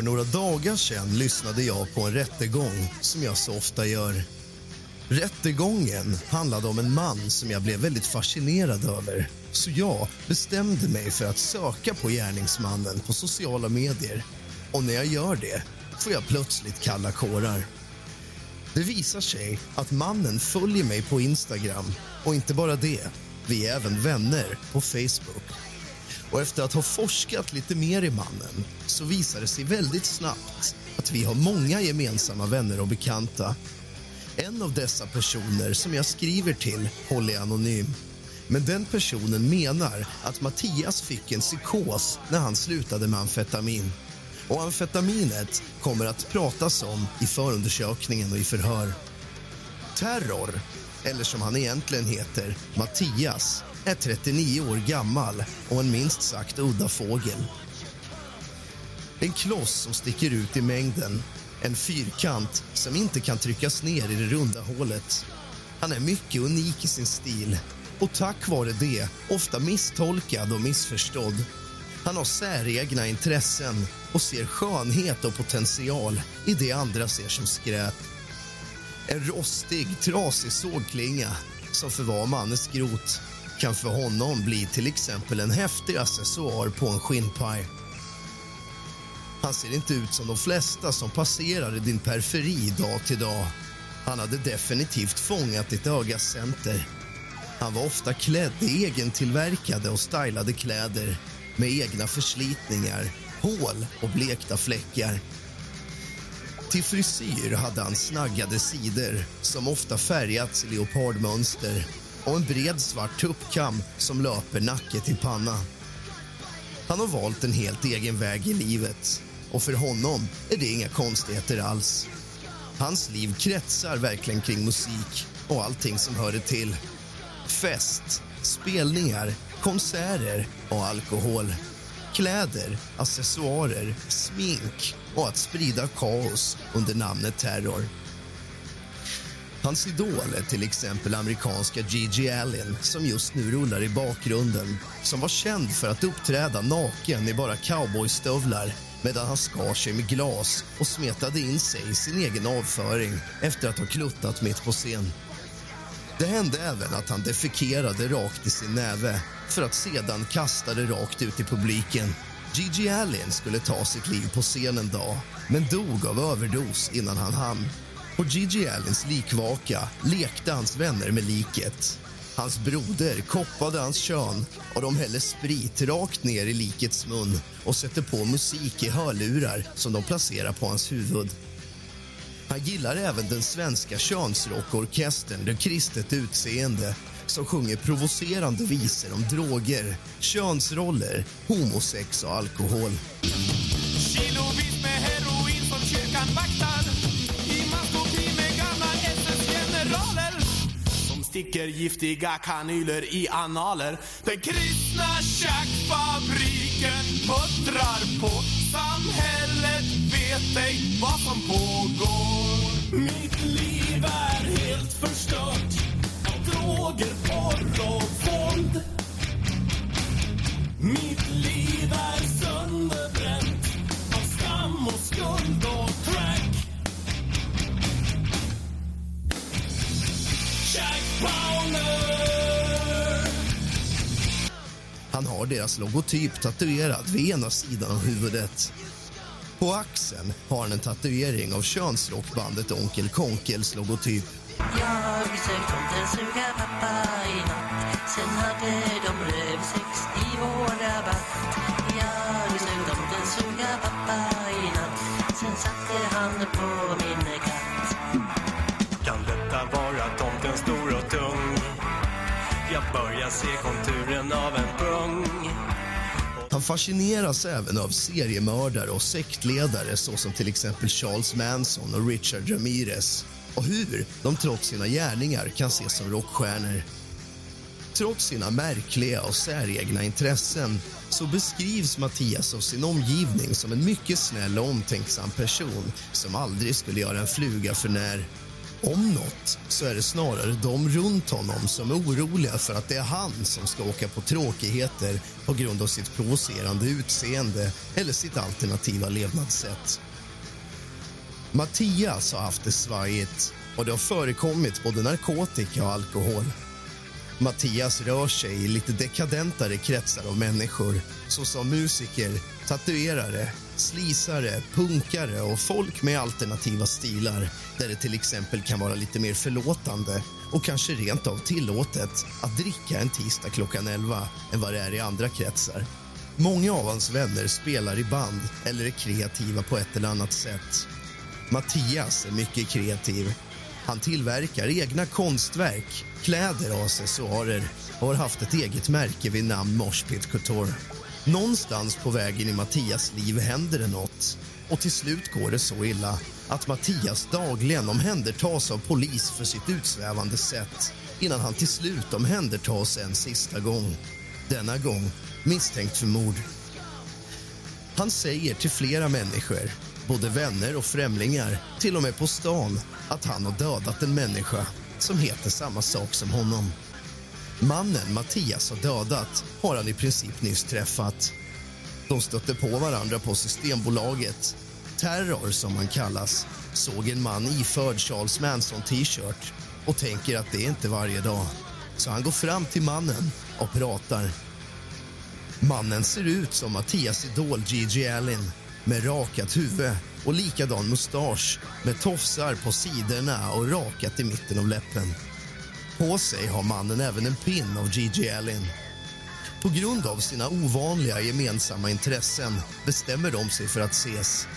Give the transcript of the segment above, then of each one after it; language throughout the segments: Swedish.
För några dagar sedan lyssnade jag på en rättegång som jag så ofta gör. Rättegången handlade om en man som jag blev väldigt fascinerad över. Så jag bestämde mig för att söka på gärningsmannen på sociala medier. Och när jag gör det får jag plötsligt kalla kårar. Det visar sig att mannen följer mig på Instagram. Och inte bara det, vi är även vänner på Facebook. Och efter att ha forskat lite mer i mannen så visar det sig väldigt snabbt att vi har många gemensamma vänner och bekanta. En av dessa personer som jag skriver till håller jag anonym. Men den personen menar att Mattias fick en psykos när han slutade med amfetamin. Och amfetaminet kommer att pratas om i förundersökningen och i förhör. Terror, eller som han egentligen heter, Mattias är 39 år gammal och en minst sagt udda fågel. En kloss som sticker ut i mängden. En fyrkant som inte kan tryckas ner i det runda hålet. Han är mycket unik i sin stil och tack vare det ofta misstolkad och missförstådd. Han har säregna intressen och ser skönhet och potential i det andra ser som skräp. En rostig, trasig sågklinga som för var man skrot kan för honom bli till exempel en häftig accessoar på en skinnpaj. Han ser inte ut som de flesta som passerar i din periferi dag till dag. Han hade definitivt fångat ditt ögas center. Han var ofta klädd i egentillverkade och stylade kläder med egna förslitningar, hål och blekta fläckar. Till frisyr hade han snaggade sidor som ofta färgats i leopardmönster och en bred svart tuppkam som löper nacke till panna. Han har valt en helt egen väg i livet och för honom är det inga konstigheter alls. Hans liv kretsar verkligen kring musik och allting som hör det till. Fest, spelningar, konserter och alkohol. Kläder, accessoarer, smink och att sprida kaos under namnet terror. Hans idol är till exempel amerikanska Gigi Allen som just nu rullar i bakgrunden som var känd för att uppträda naken i bara cowboystövlar medan han skar sig med glas och smetade in sig i sin egen avföring efter att ha kluttat mitt på scen. Det hände även att han defekerade rakt i sin näve för att sedan kasta det rakt ut i publiken. Gigi Allen skulle ta sitt liv på scen en dag men dog av överdos innan han hann. På Gigi Allens likvaka lekte hans vänner med liket. Hans broder koppade hans kön och de häller sprit rakt ner i likets mun och sätter på musik i hörlurar som de placerar på hans huvud. Han gillar även den svenska könsrockorkestern Det kristet utseende som sjunger provocerande visor om droger, könsroller, homosex och alkohol. Sticker giftiga kanyler i analer. Den kristna tjackfabriken puttrar på. Samhället vet ej vad som pågår. Mitt liv är helt förstört Av droger, porr och våld. Mitt liv är sönderbränt av skam och skuld och Han har deras logotyp tatuerad vid ena sidan av huvudet. På axeln har han en tatuering av könsrockbandet Onkel Konkels logotyp. Jag sökte tomten suga pappa i natt Sen hade de rövsex i vår rabatt Jag sökte tomten suga pappa i natt Sen satte han på min se konturen av en pung. Han fascineras även av seriemördare och sektledare såsom till exempel Charles Manson och Richard Ramirez och hur de trots sina gärningar kan ses som rockstjärnor. Trots sina märkliga och säregna intressen så beskrivs Mattias av sin omgivning som en mycket snäll och omtänksam person som aldrig skulle göra en fluga för när. Om något så är det snarare de runt honom som är oroliga för att det är han som ska åka på tråkigheter på grund av sitt provocerande utseende eller sitt alternativa levnadssätt. Mattias har haft det svajigt och det har förekommit både narkotika och alkohol. Mattias rör sig i lite dekadentare kretsar av människor såsom musiker, tatuerare, slisare, punkare och folk med alternativa stilar där det till exempel kan vara lite mer förlåtande och kanske rent av tillåtet att dricka en tisdag klockan 11 än vad det är i andra kretsar. Många av hans vänner spelar i band eller är kreativa på ett eller annat sätt. Mattias är mycket kreativ. Han tillverkar egna konstverk, kläder och accessoarer och har haft ett eget märke vid namn Moshpit Couture. Någonstans på vägen i Mattias liv händer det något och till slut går det så illa att Mattias dagligen omhändertas av polis för sitt utsvävande sätt innan han till slut omhändertas en sista gång. Denna gång misstänkt för mord. Han säger till flera människor, både vänner och främlingar till och med på stan, att han har dödat en människa som heter samma sak som honom. Mannen Mattias har dödat har han i princip nyss träffat. De stötte på varandra på Systembolaget. Terror, som han kallas, såg en man iförd Charles Manson-t-shirt och tänker att det är inte varje dag. Så han går fram till mannen och pratar. Mannen ser ut som Mattias idol Gigi Allen med rakat huvud och likadan mustasch med tofsar på sidorna och rakat i mitten av läppen. På sig har mannen även en pin av Gigi Allen. På grund av sina ovanliga gemensamma intressen bestämmer de sig för att ses.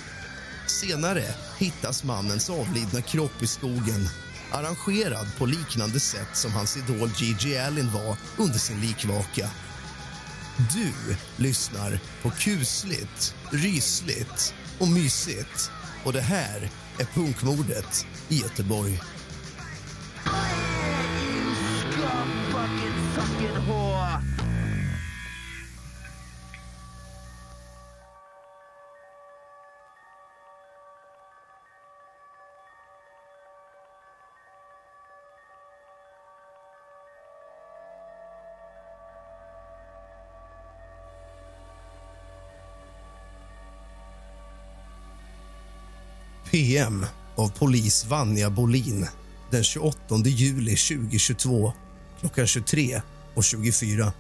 Senare hittas mannens avlidna kropp i skogen arrangerad på liknande sätt som hans idol Gigi Allen var under sin likvaka. Du lyssnar på kusligt, rysligt och mysigt. Och det här är punkmordet i Göteborg. PM av polis Vanja Bolin den 28 juli 2022 klockan 23 och 24.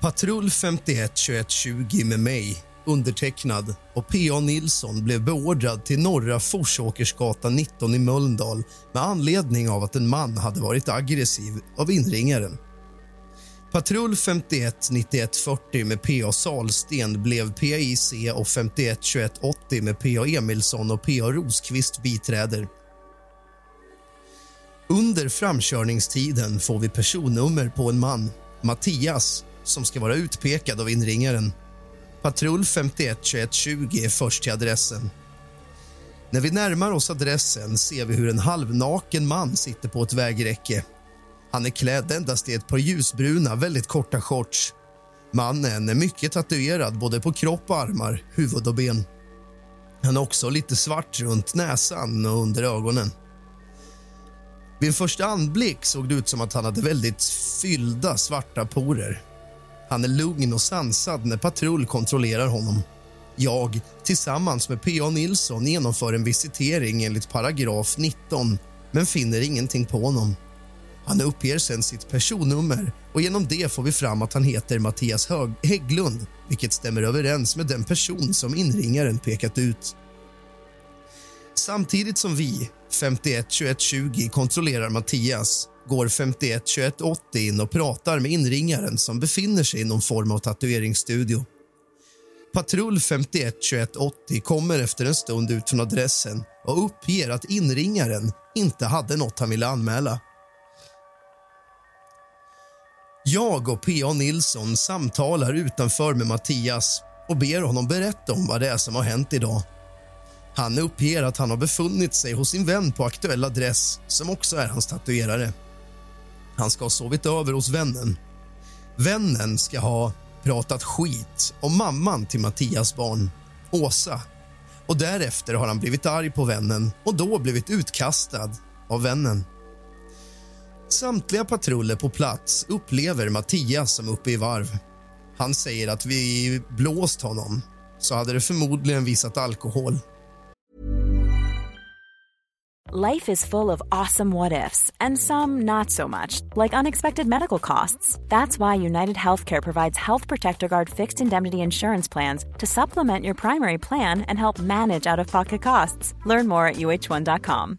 Patrull 512120 med mig, undertecknad och P.A. Nilsson blev beordrad till Norra Forsåkersgatan 19 i Mölndal med anledning av att en man hade varit aggressiv av inringaren. Patrull 51 91 40 med P.A. Salsten blev PIC och 51 21 80 med P.A. Emilsson och P.A. Rosqvist biträder. Under framkörningstiden får vi personnummer på en man, Mattias, som ska vara utpekad av inringaren. Patrull 51 21 20 är först till adressen. När vi närmar oss adressen ser vi hur en halvnaken man sitter på ett vägräcke. Han är klädd endast i ett par ljusbruna, väldigt korta shorts. Mannen är mycket tatuerad både på kropp och armar, huvud och ben. Han är också lite svart runt näsan och under ögonen. Vid en första anblick såg det ut som att han hade väldigt fyllda svarta porer. Han är lugn och sansad när patrull kontrollerar honom. Jag, tillsammans med P.A. Nilsson, genomför en visitering enligt paragraf 19 men finner ingenting på honom. Han uppger sen sitt personnummer och genom det får vi fram att han heter Mattias Hög Hägglund vilket stämmer överens med den person som inringaren pekat ut. Samtidigt som vi, 51 21 20, kontrollerar Mattias går 51 21 80 in och pratar med inringaren som befinner sig i någon form av tatueringsstudio. Patrull 51 21 80 kommer efter en stund ut från adressen och uppger att inringaren inte hade något han ville anmäla. Jag och P.A. Nilsson samtalar utanför med Mattias och ber honom berätta om vad det är som har hänt idag. Han uppger att han har befunnit sig hos sin vän på aktuell adress som också är hans tatuerare. Han ska ha sovit över hos vännen. Vännen ska ha pratat skit om mamman till Mattias barn, Åsa. Och Därefter har han blivit arg på vännen och då blivit utkastad av vännen. Samtliga patruller på plats upplever Mattias som uppe i varv. Han säger att vi blåst honom, så hade det förmodligen visat alkohol. Life is full of awesome what ifs, and some not so much, like unexpected medical costs. That's why United Healthcare provides Health Protector Guard fixed indemnity insurance plans to supplement your primary plan and help manage out of pocket costs. Learn more at uh1.com.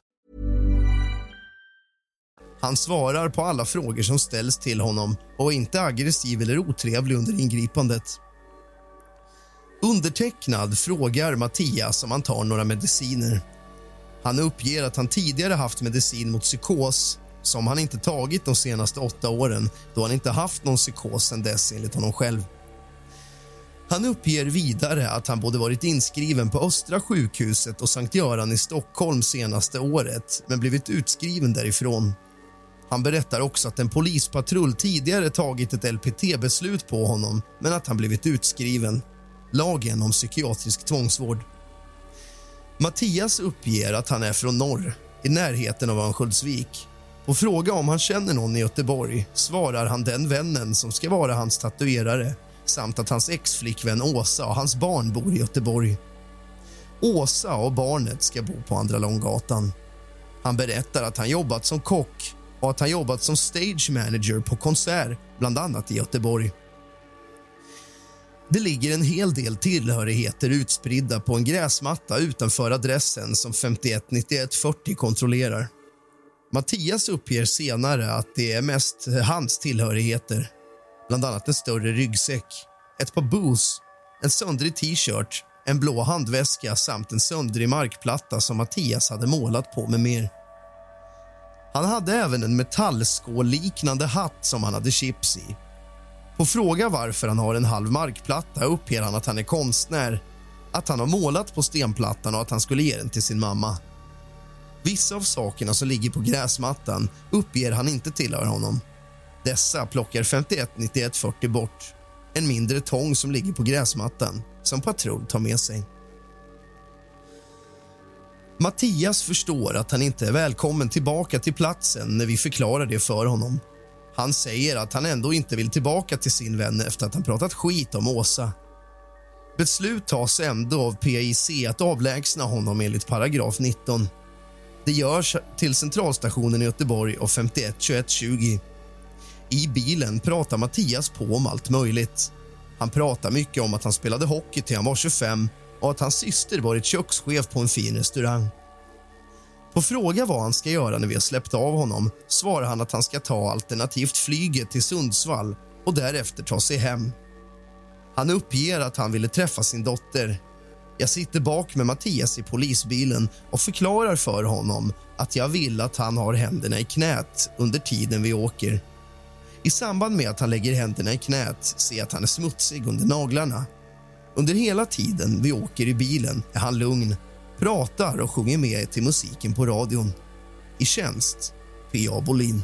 Han svarar på alla frågor som ställs till honom och är inte aggressiv eller otrevlig under ingripandet. Undertecknad frågar Mattias om han tar några mediciner. Han uppger att han tidigare haft medicin mot psykos som han inte tagit de senaste åtta åren då han inte haft någon psykos sen dess, enligt honom själv. Han uppger vidare att han både varit inskriven på Östra sjukhuset och Sankt Göran i Stockholm senaste året men blivit utskriven därifrån. Han berättar också att en polispatrull tidigare tagit ett LPT-beslut på honom men att han blivit utskriven. Lagen om psykiatrisk tvångsvård. Mattias uppger att han är från norr, i närheten av Örnsköldsvik. På fråga om han känner någon i Göteborg svarar han den vännen som ska vara hans tatuerare samt att hans exflickvän Åsa och hans barn bor i Göteborg. Åsa och barnet ska bo på Andra Långgatan. Han berättar att han jobbat som kock och att han jobbat som stage manager på konsert, bland annat i Göteborg. Det ligger en hel del tillhörigheter utspridda på en gräsmatta utanför adressen som 519140 kontrollerar. Mattias uppger senare att det är mest hans tillhörigheter. bland annat en större ryggsäck, ett par boots, en söndrig t-shirt, en blå handväska samt en söndrig markplatta som Mattias hade målat på med mer. Han hade även en metallskål-liknande hatt som han hade chips i. På fråga varför han har en halv markplatta uppger han att han är konstnär, att han har målat på stenplattan och att han skulle ge den till sin mamma. Vissa av sakerna som ligger på gräsmattan uppger han inte tillhör honom. Dessa plockar 51 91 40 bort. En mindre tång som ligger på gräsmattan som patrull tar med sig. Mattias förstår att han inte är välkommen tillbaka till platsen när vi förklarar det för honom. Han säger att han ändå inte vill tillbaka till sin vän efter att han pratat skit om Åsa. Beslut tas ändå av PIC att avlägsna honom enligt paragraf 19. Det görs till centralstationen i Göteborg och 51 21 20. I bilen pratar Mattias på om allt möjligt. Han pratar mycket om att han spelade hockey till han var 25 och att hans syster varit kökschef på en fin restaurang. På fråga vad han ska göra när vi har släppt av honom svarar han att han ska ta alternativt flyget till Sundsvall och därefter ta sig hem. Han uppger att han ville träffa sin dotter. Jag sitter bak med Mattias i polisbilen och förklarar för honom att jag vill att han har händerna i knät under tiden vi åker. I samband med att han lägger händerna i knät ser jag att han är smutsig under naglarna. Under hela tiden vi åker i bilen är han lugn, pratar och sjunger med till musiken på radion. I tjänst, P.A. Bolin.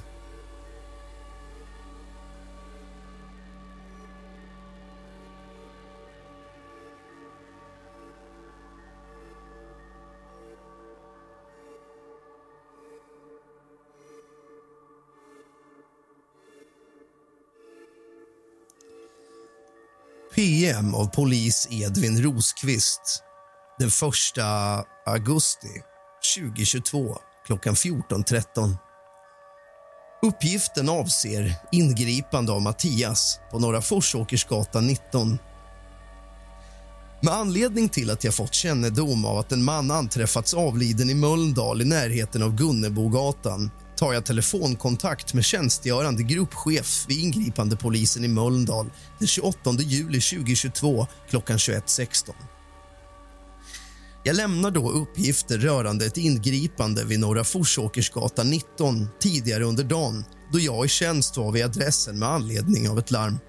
PM av polis Edvin Rosqvist den 1 augusti 2022 klockan 14.13. Uppgiften avser ingripande av Mattias på Norra Forsåkersgatan 19. Med anledning till att jag fått kännedom av att en man anträffats avliden i Mölndal i närheten av Gunnebogatan tar jag telefonkontakt med tjänstgörande gruppchef vid ingripande polisen i Mölndal den 28 juli 2022 klockan 21.16. Jag lämnar då uppgifter rörande ett ingripande vid Norra Forsåkersgatan 19 tidigare under dagen då jag i tjänst var vid adressen med anledning av ett larm.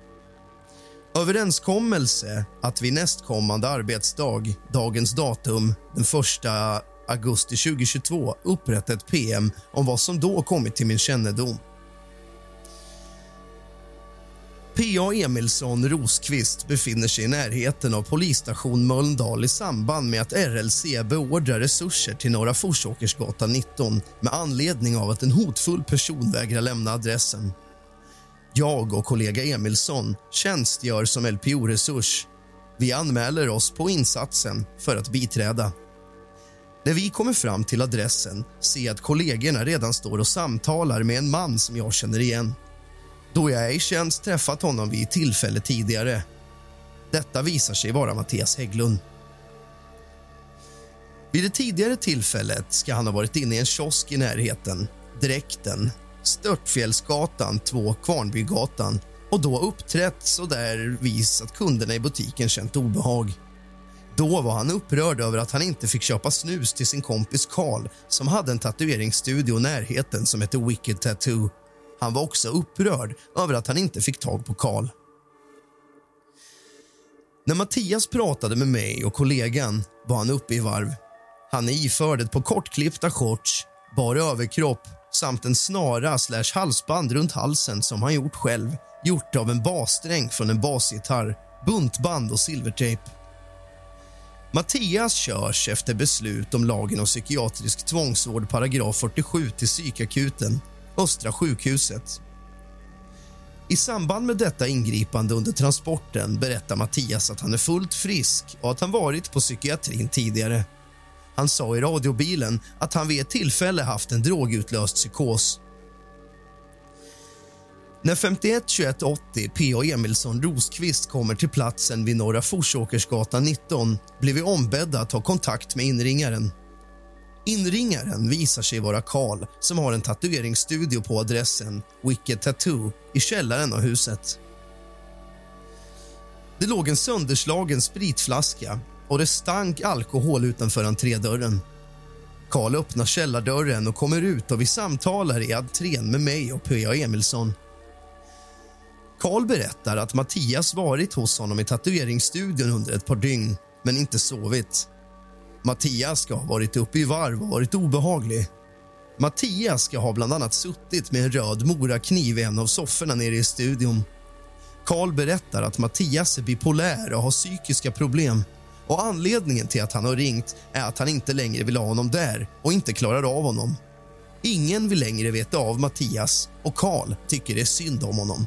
Överenskommelse att vid nästkommande arbetsdag, dagens datum, den 1 augusti 2022 upprätta ett PM om vad som då kommit till min kännedom. P.A. Emilsson Rosqvist befinner sig i närheten av polisstation Mölndal i samband med att RLC beordrar resurser till Norra Forsåkersgatan 19 med anledning av att en hotfull person vägrar lämna adressen. Jag och kollega Emilsson tjänstgör som LPO-resurs. Vi anmäler oss på insatsen för att biträda. När vi kommer fram till adressen ser jag att kollegorna redan står och samtalar med en man som jag känner igen. Då jag ej känns träffat honom vid tillfälle tidigare. Detta visar sig vara Mattias Hägglund. Vid det tidigare tillfället ska han ha varit inne i en kiosk i närheten. Dräkten, Störtfjällsgatan 2, Kvarnbygatan och då uppträtt så där vis att kunderna i butiken känt obehag. Då var han upprörd över att han inte fick köpa snus till sin kompis Karl som hade en tatueringsstudio i närheten som hette Wicked Tattoo. Han var också upprörd över att han inte fick tag på Karl. När Mattias pratade med mig och kollegan var han uppe i varv. Han är iförd ett par kortklippta shorts, bar överkropp samt en snara slash halsband runt halsen som han gjort själv gjort av en bassträng från en basgitarr, buntband och silvertejp. Mattias körs efter beslut om lagen om psykiatrisk tvångsvård paragraf 47 till psykakuten, Östra sjukhuset. I samband med detta ingripande under transporten berättar Mattias att han är fullt frisk och att han varit på psykiatrin tidigare. Han sa i radiobilen att han vid ett tillfälle haft en drogutlöst psykos. När 51 21 80 P.A. Emilsson Rosqvist kommer till platsen vid Norra Forsåkersgatan 19 blir vi ombedda att ta kontakt med inringaren. Inringaren visar sig vara Karl som har en tatueringsstudio på adressen Wicked Tattoo i källaren av huset. Det låg en sönderslagen spritflaska och det stank alkohol utanför entrédörren. Karl öppnar källardörren och kommer ut och vi samtalar i entrén med mig och P.A. Emilsson. Karl berättar att Mattias varit hos honom i tatueringsstudion under ett par dygn, men inte sovit. Mattias ska ha varit uppe i varv och varit obehaglig. Mattias ska ha bland annat suttit med en röd morakniv i en av sofforna nere i studion. Karl berättar att Mattias är bipolär och har psykiska problem. Och Anledningen till att han har ringt är att han inte längre vill ha honom där och inte klarar av honom. Ingen vill längre veta av Mattias och Karl tycker det är synd om honom.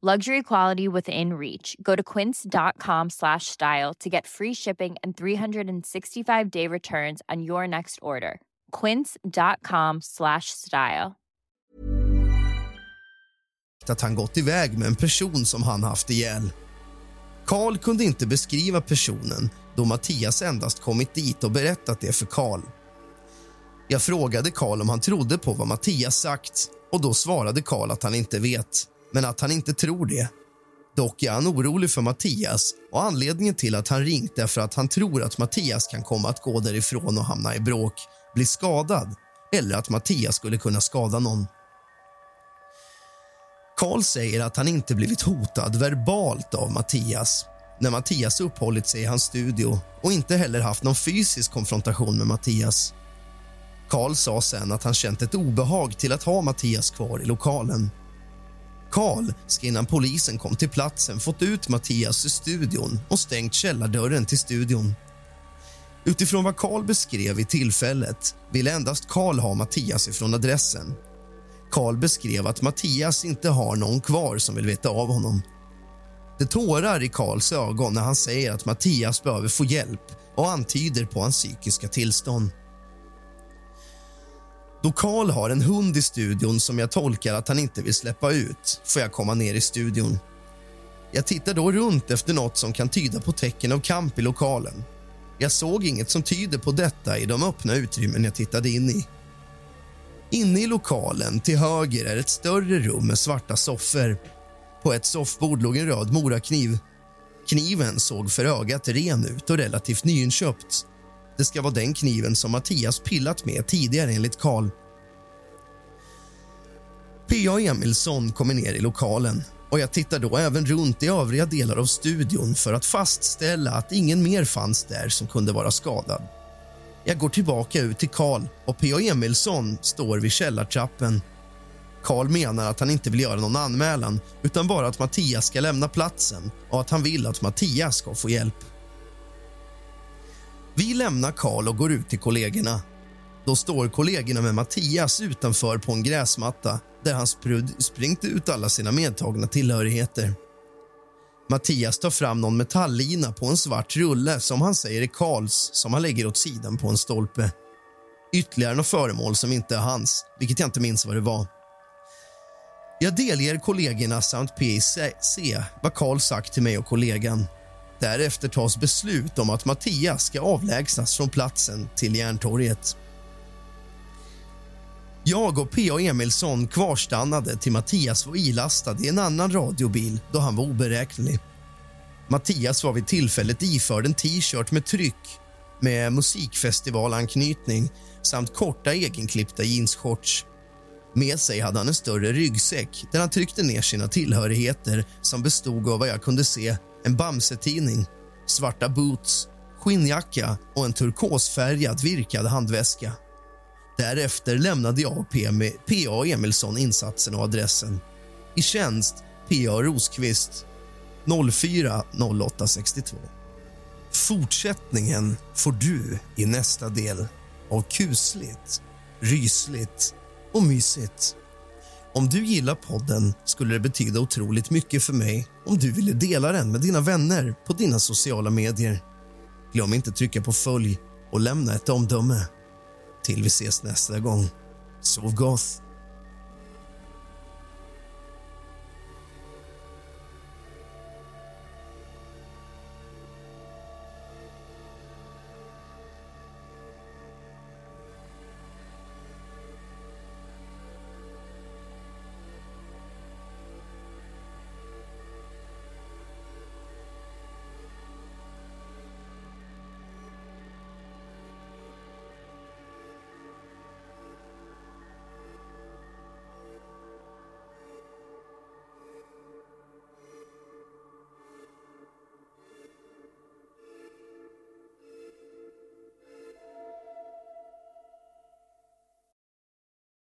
Luxury quality within reach. Go to quince.com slash style to get free shipping and 365-day returns on your next order. quince.com slash style. att han gått iväg med en person som han haft ihjäl. Karl kunde inte beskriva personen då Mattias endast kommit dit och berättat det för Karl. Jag frågade Karl om han trodde på vad Mattias sagt och då svarade Karl att han inte vet, men att han inte tror det. Dock är han orolig för Mattias och anledningen till att han ringt är för att han tror att Mattias kan komma att gå därifrån och hamna i bråk, bli skadad eller att Mattias skulle kunna skada någon. Karl säger att han inte blivit hotad verbalt av Mattias när Mattias uppehållit sig i hans studio och inte heller haft någon fysisk konfrontation med Mattias. Karl sa sen att han känt ett obehag till att ha Mattias kvar i lokalen. Karl ska innan polisen kom till platsen fått ut Mattias ur studion och stängt källardörren till studion. Utifrån vad Karl beskrev i tillfället ville endast Karl ha Mattias ifrån adressen Karl beskrev att Mattias inte har någon kvar som vill veta av honom. Det tårar i Karls ögon när han säger att Mattias behöver få hjälp och antyder på hans psykiska tillstånd. Då Carl har en hund i studion som jag tolkar att han inte vill släppa ut får jag komma ner i studion. Jag tittar då runt efter nåt som kan tyda på tecken av kamp i lokalen. Jag såg inget som tyder på detta i de öppna utrymmen jag tittade in i. Inne i lokalen till höger är ett större rum med svarta soffor. På ett soffbord låg en röd morakniv. Kniven såg för ögat ren ut och relativt nyinköpt. Det ska vara den kniven som Mattias pillat med tidigare, enligt Karl. P.A. Emilsson kommer ner i lokalen och jag tittar då även runt i övriga delar av studion för att fastställa att ingen mer fanns där som kunde vara skadad. Jag går tillbaka ut till Karl och P.A. Emilsson står vid källartrappen. Karl menar att han inte vill göra någon anmälan utan bara att Mattias ska lämna platsen och att han vill att Mattias ska få hjälp. Vi lämnar Karl och går ut till kollegorna. Då står kollegorna med Mattias utanför på en gräsmatta där han springt ut alla sina medtagna tillhörigheter. Mattias tar fram någon metalllina på en svart rulle som han säger är Karls som han lägger åt sidan på en stolpe. Ytterligare något föremål som inte är hans, vilket jag inte minns vad det var. Jag delger kollegorna samt PIC vad Karl sagt till mig och kollegan. Därefter tas beslut om att Mattias ska avlägsnas från platsen till Järntorget. Jag och P.A. Emilsson kvarstannade till Mattias var ilastad i en annan radiobil då han var oberäknelig. Mattias var vid tillfället iförd en t-shirt med tryck med musikfestivalanknytning samt korta egenklippta jeansshorts. Med sig hade han en större ryggsäck där han tryckte ner sina tillhörigheter som bestod av vad jag kunde se en Bamse-tidning, svarta boots, skinnjacka och en turkosfärgad virkad handväska. Därefter lämnade jag och P.A. Emilsson insatsen och adressen. I tjänst P.A. Rosqvist 040862. Fortsättningen får du i nästa del av kusligt, rysligt och mysigt. Om du gillar podden skulle det betyda otroligt mycket för mig om du ville dela den med dina vänner på dina sociala medier. Glöm inte trycka på följ och lämna ett omdöme. Till vi ses nästa gång. Sov gott!